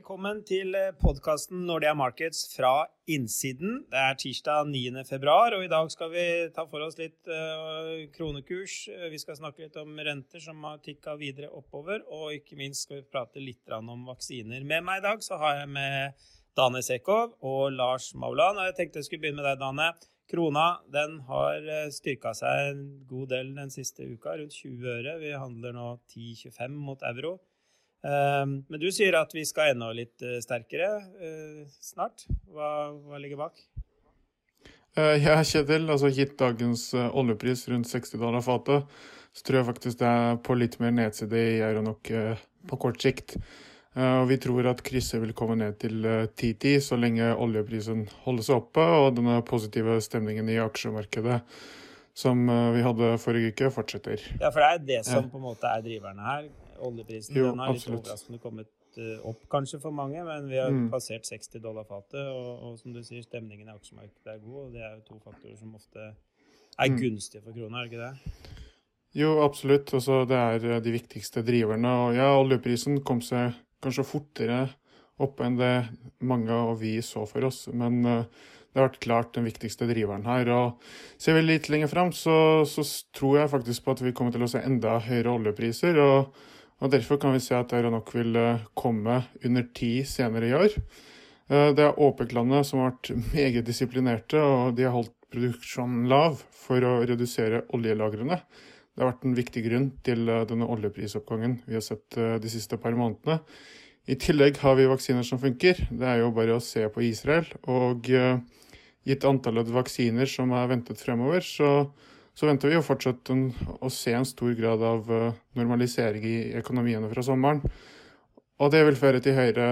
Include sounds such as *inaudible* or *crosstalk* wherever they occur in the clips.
Velkommen til podkasten Nordea Markets fra innsiden. Det er tirsdag 9. februar, og i dag skal vi ta for oss litt uh, kronekurs. Vi skal snakke litt om renter som har tikka videre oppover, og ikke minst skal vi prate litt om vaksiner. Med meg i dag så har jeg med Dane Sekov og Lars Mauland. Jeg tenkte jeg skulle begynne med deg, Dane. Krona den har eh, styrka seg en god del den siste uka, rundt 20 øre. Vi handler nå 10,25 mot euro. Ehm, men du sier at vi skal enda litt eh, sterkere eh, snart. Hva, hva ligger bak? Eh, ja, Kjetil. altså Gitt dagens oljepris rundt 60 dollar fatet, så tror jeg faktisk det er på litt mer nedside i euro nok på kort sikt. Og vi tror at krysset vil komme ned til 10-10 så lenge oljeprisen holder seg oppe og denne positive stemningen i aksjemarkedet som vi hadde forrige uke, fortsetter. Ja, for det er det som på en måte er driverne her oljeprisen jo, den har litt overraskende kommet uh, opp kanskje for mange, men vi har mm. passert 60 dollar fatet. Og, og, som du sier, stemningen i aksjemarkedet er god, og det er jo to faktorer som ofte er mm. gunstige for krona, er det ikke det? Jo, absolutt. Altså, det er eh, de viktigste driverne. Og ja, oljeprisen kom seg kanskje fortere opp enn det mange og vi så for oss. Men uh, det har vært klart den viktigste driveren her. Og ser vi litt lenger fram, så, så, tror jeg faktisk på at vi kommer til å se enda høyere oljepriser. og og Derfor kan vi se at Aeronok vil eh, komme under ti senere i år. Eh, det er OPEC-landet som har vært meget disiplinerte, og de har holdt produksjonen lav for å redusere oljelagrene. Det har vært en viktig grunn til eh, denne oljeprisoppgangen vi har sett de siste par månedene. I tillegg har vi vaksiner som funker. Det er jo bare å se på Israel. Og gitt antallet vaksiner som er ventet fremover, så så venter vi jo fortsatt en, å se en stor grad av uh, normalisering i økonomiene fra sommeren. Og det vil føre til høyere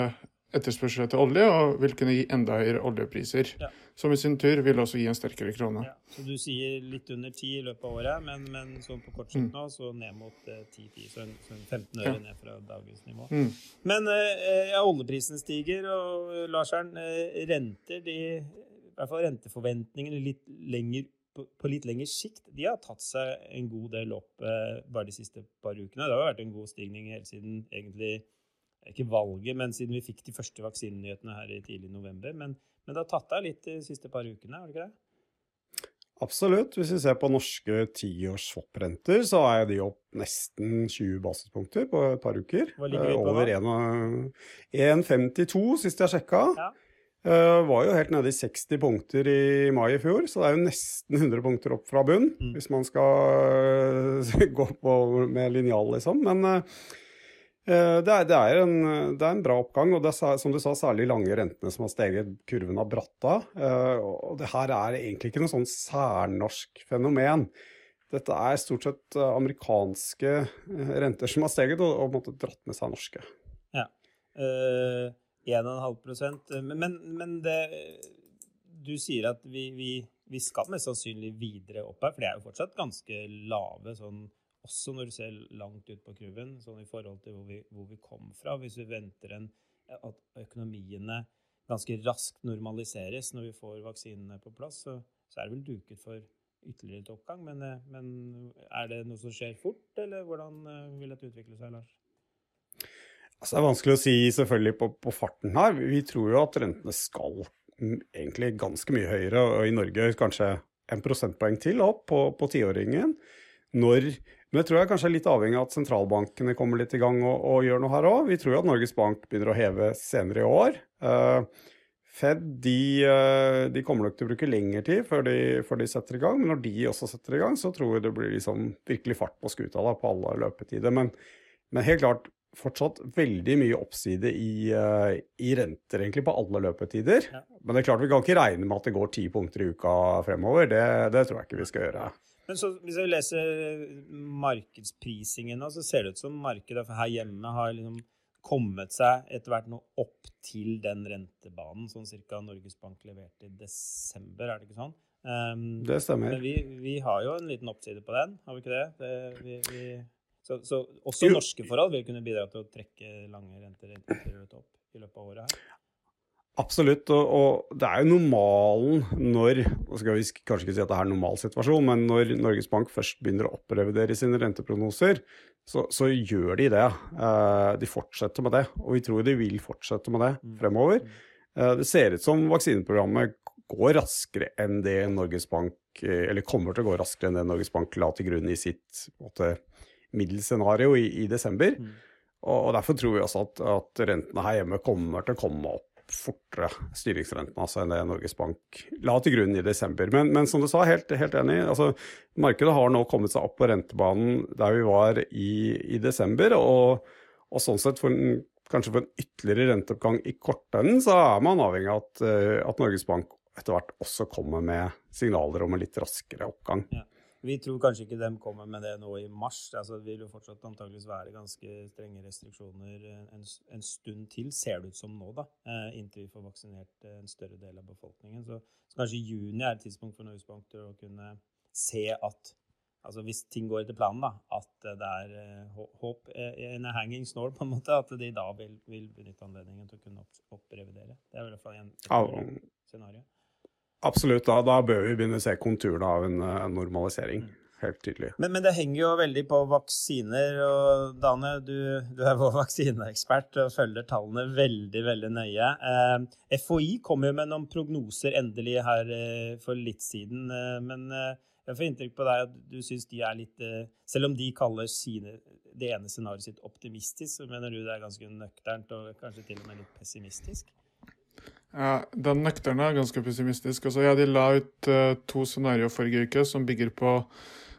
etterspørsel etter olje og vil kunne gi enda høyere oljepriser. Ja. Som i sin tur vil også gi en sterkere krone. Ja, så du sier litt under 10 i løpet av året, men, men sånn på kort sikt mm. nå så ned mot uh, 10-10, så, så 15 øre ja. ned fra dagens nivå. Mm. Men uh, ja, oljeprisene stiger, og Larseren, uh, renter de i hvert fall renteforventningene litt lenger på, litt lengre sikt, de har tatt seg en god del opp eh, bare de siste par ukene. Det har vært en god stigning helt siden egentlig ikke valget, men siden vi fikk de første vaksinenyhetene her i tidlig november. Men, men det har tatt av litt de siste par ukene, har det ikke det? Absolutt. Hvis vi ser på norske tiårs swap-renter, så er de opp nesten 20 basispunkter på et par uker. Hva ligger vi på Over 1,52 sist jeg sjekka. Ja. Uh, var jo helt nede i 60 punkter i mai i fjor, så det er jo nesten 100 punkter opp fra bunn. Mm. Hvis man skal uh, *laughs* gå på med linjal, liksom. Men uh, det, er, det, er en, det, er, en, bra oppgang, og det er som du sa, særlig lange rentene som har steget. Kurven har bratta. og det her er egentlig ikke noe sånn særnorsk fenomen. Dette er stort sett amerikanske renter som har steget, og, og måtte dratt med seg norske. Ja. Uh 1,5% Men, men det, du sier at vi, vi, vi, skal mest sannsynlig videre opp her, for de er jo fortsatt ganske lave, sånn, også når du ser langt ut på kurven, sånn i forhold til hvor vi, hvor vi kom fra. Hvis vi venter en, at økonomiene ganske raskt normaliseres når vi får vaksinene på plass, så, så er det vel duket for ytterligere oppgang. Men, men, er det noe som skjer fort, eller hvordan eh, vil dette utvikle seg, Lars? Altså, det er vanskelig å si selvfølgelig på, på, farten her. Vi tror jo at rentene skal egentlig ganske mye høyere, og i Norge kanskje en prosentpoeng til opp på, tiåringen. Når Men det tror jeg kanskje er litt avhengig av at sentralbankene kommer litt i gang og, og gjør noe her òg. Vi tror jo at Norges Bank begynner å heve senere i år. Uh, Fed de, uh, de, kommer nok til å bruke lengre tid før de, før de, setter i gang. Men når de også setter i gang, så tror jeg det blir liksom virkelig fart på skuta da, på alle løpetider. Men, men helt klart, fortsatt veldig mye oppside i, uh, i renter, egentlig, på alle løpetider. Ja. Men det er klart vi kan ikke regne med at det går ti punkter i uka fremover. Det, det tror jeg ikke vi skal gjøre. Men så, Hvis jeg leser markedsprisingen, så ser det ut som markedet her hjemme har liksom kommet seg etter hvert nå opp til den rentebanen sånn cirka Norges Bank leverte i desember, er det ikke sånn? Um, det stemmer. Men vi, vi, har jo en liten oppside på den, har vi ikke det? det vi, vi så, så også norske forhold vil kunne bidra til å trekke lange renter opp i løpet av året her? Absolutt, og, og, det er jo normalen når Nå skal vi kanskje ikke si at det er en normal situasjon, men når Norges Bank først begynner å opprevidere sine renteprognoser, så, så, gjør de det. Eh, de fortsetter med det, og vi tror de vil fortsette med det mm. fremover. Eh, det ser ut som vaksineprogrammet går raskere enn det Norges Bank eh, Eller kommer til å gå raskere enn det Norges Bank la til grunn i sitt måte, middelscenario i, i desember. Mm. Og, Derfor tror vi også at, at rentene her hjemme kommer til å komme opp fortere styringsrenten altså, enn det Norges Bank la til grunn i desember. Men, men som du sa, helt, helt enig. Altså, markedet har nå kommet seg opp på rentebanen der vi var i, i desember. Og, og, sånn sett, for en, kanskje for en ytterligere renteoppgang i kortenden, så er man avhengig av at, eh, at Norges Bank etter hvert også kommer med signaler om en litt raskere oppgang. Ja. Vi tror kanskje ikke de kommer med det nå i mars. Altså, det vil jo fortsatt antakeligvis være ganske strenge restriksjoner en, en, stund til, ser det ut som nå, da, eh, inntil vi får vaksinert en større del av befolkningen. Så, så kanskje juni er et tidspunkt for Norges Bank til å kunne se at altså hvis ting går etter planen, da, at det er håp in a hanging snore, på en måte, at de da vil, vil benytte anledningen til å kunne opp, opprevidere. Det er i hvert fall en, et scenario. Absolutt. Da, da, bør vi begynne å se konturene av en, en normalisering. Helt tydelig. Men, men, det henger jo veldig på vaksiner. Og Dane, du, du er vår *laughs* vaksineekspert og følger tallene veldig veldig nøye. Eh, FHI kom jo med noen prognoser endelig her eh, for litt siden. Eh, men eh, jeg får inntrykk på deg at du syns de er litt eh, Selv om de kaller sine, det ene scenarioet sitt optimistisk, så mener du det er ganske nøkternt og kanskje til og med litt pessimistisk? Ja, Den nøkterne er ganske pessimistisk. Altså, ja, de la ut uh, to scenarioer forrige uke som bygger på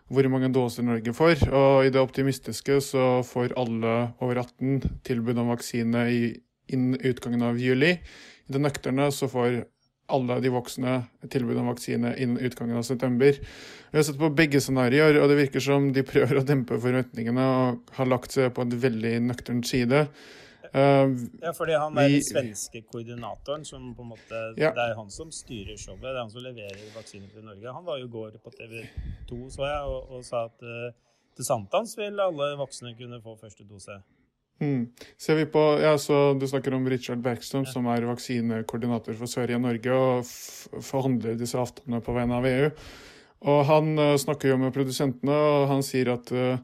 hvor mange doser Norge får. Og i det optimistiske så får alle over 18 tilbud om vaksine innen utgangen av juli. I det nøkterne så får alle de voksne tilbud om vaksine innen utgangen av september. Vi har sett på begge scenarioer, og det virker som de prøver å dempe forventningene og har lagt seg på en veldig nøktern side. Uh, ja, fordi han er den svenske koordinatoren som på en måte ja. Det er han som styrer showet. Det er han som leverer vaksiner til Norge. Han var jo i går på TV2, så jeg, og, og sa at uh, til sankthans vil alle voksne kunne få første dose. Mm. Ser vi på, ja, så Du snakker om Richard Bergstrøm, ja. som er vaksinekoordinator for Sverige og Norge, og forhandler disse avtalene på vegne av EU. Og Han uh, snakker jo med produsentene, og han sier at uh,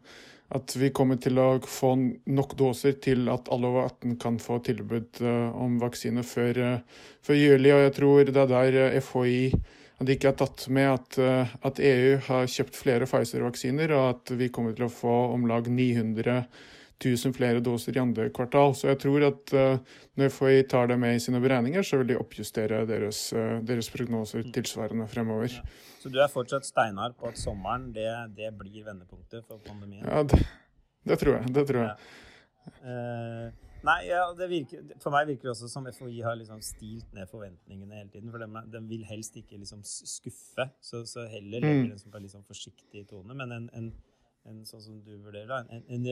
at vi kommer til å få nok doser til at alle over 18 kan få tilbud uh, om vaksine før, uh, før, juli. Og jeg tror det er der uh, FHI at ikke har tatt med at, at, EU har kjøpt flere Pfizer-vaksiner, og at vi kommer til å få om lag 900 000 flere doser i andre kvartal. Så jeg tror at når FHI tar det med i sine beregninger, så vil de oppjustere deres, deres prognoser tilsvarende fremover. Ja. Så du er fortsatt steinhard på at sommeren det, det blir vendepunktet for pandemien? Ja, det, det tror jeg. Det tror jeg. Ja. Uh, nei, ja, virker, for meg virker det også som FHI har liksom stilt ned forventningene hele tiden. For de, de vil helst ikke liksom skuffe, så, så heller mm. en på en liksom forsiktig tone. Men en, en, en, sånn som du vurderer, en,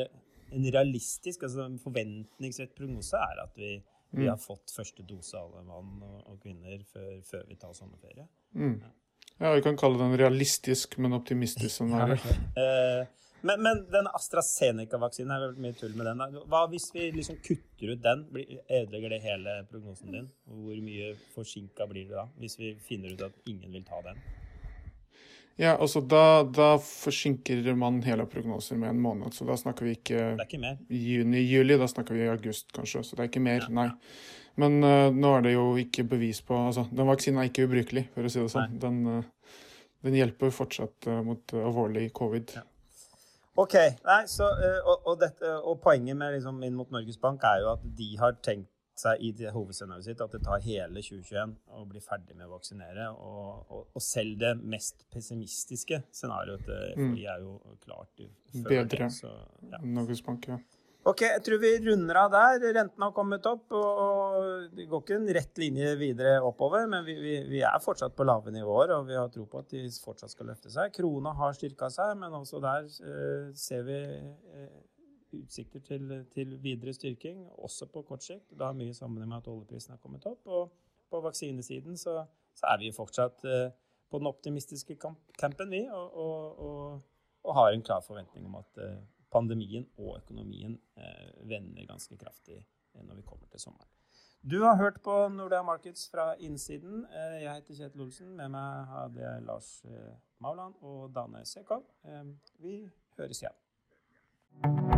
en realistisk, altså en forventningsrett prognose er at vi, vi mm. har fått første dose alle mann og, og kvinner før, før, vi tar sommerferie. Mm. Ja. Ja, Vi kan kalle det en realistisk, men optimistisk scenario. *laughs* Eh, men, men, den AstraZeneca-vaksinen, er vel mye tull med den. Hva hvis vi liksom kutter ut den? Ødelegger det hele prognosen din? Hvor mye forsinka blir det da, hvis vi finner ut at ingen vil ta den? Ja, altså da, da forsinker man hele prognoser med en måned. Så da snakker vi ikke, ikke juni-juli, da snakker vi august kanskje. Så det er ikke mer, ja. nei. Men uh, nå er det jo ikke bevis på Altså, den vaksinen er ikke ubrukelig, for å si det sånn. Den, uh, den, hjelper fortsatt uh, mot alvorlig covid. Ja. OK. Nei, så, og, og, dette, og, poenget med liksom, inn mot Norges Bank er jo at de har tenkt seg i det hovedscenarioet sitt at det tar hele 2021 å bli ferdig med å vaksinere. Og, og, og selv det mest pessimistiske scenarioet mm. er jo klart Bedre enn Norges Bank, ja. Ok, jeg tror vi runder av der. Renten har kommet opp, og det går ikke en rett linje videre oppover. Men vi, vi, vi, er fortsatt på lave nivåer, og vi har tro på at de fortsatt skal løfte seg. Krona har styrka seg, men også der eh, ser vi eh, utsikter til, til, videre styrking, også på kort sikt. Det har mye sammenheng med at oljeprisen har kommet opp. Og på vaksinesiden så, så er vi fortsatt eh, på den optimistiske campen, vi, og, og, og, og, har en klar forventning om at eh, pandemien og økonomien eh, vender ganske kraftig når vi kommer til sommeren. Du har hørt på Nordea Markets fra innsiden. Jeg heter Kjetil Olsen. Med meg hadde jeg Lars Mauland og Dane Sekov. Vi høres igjen.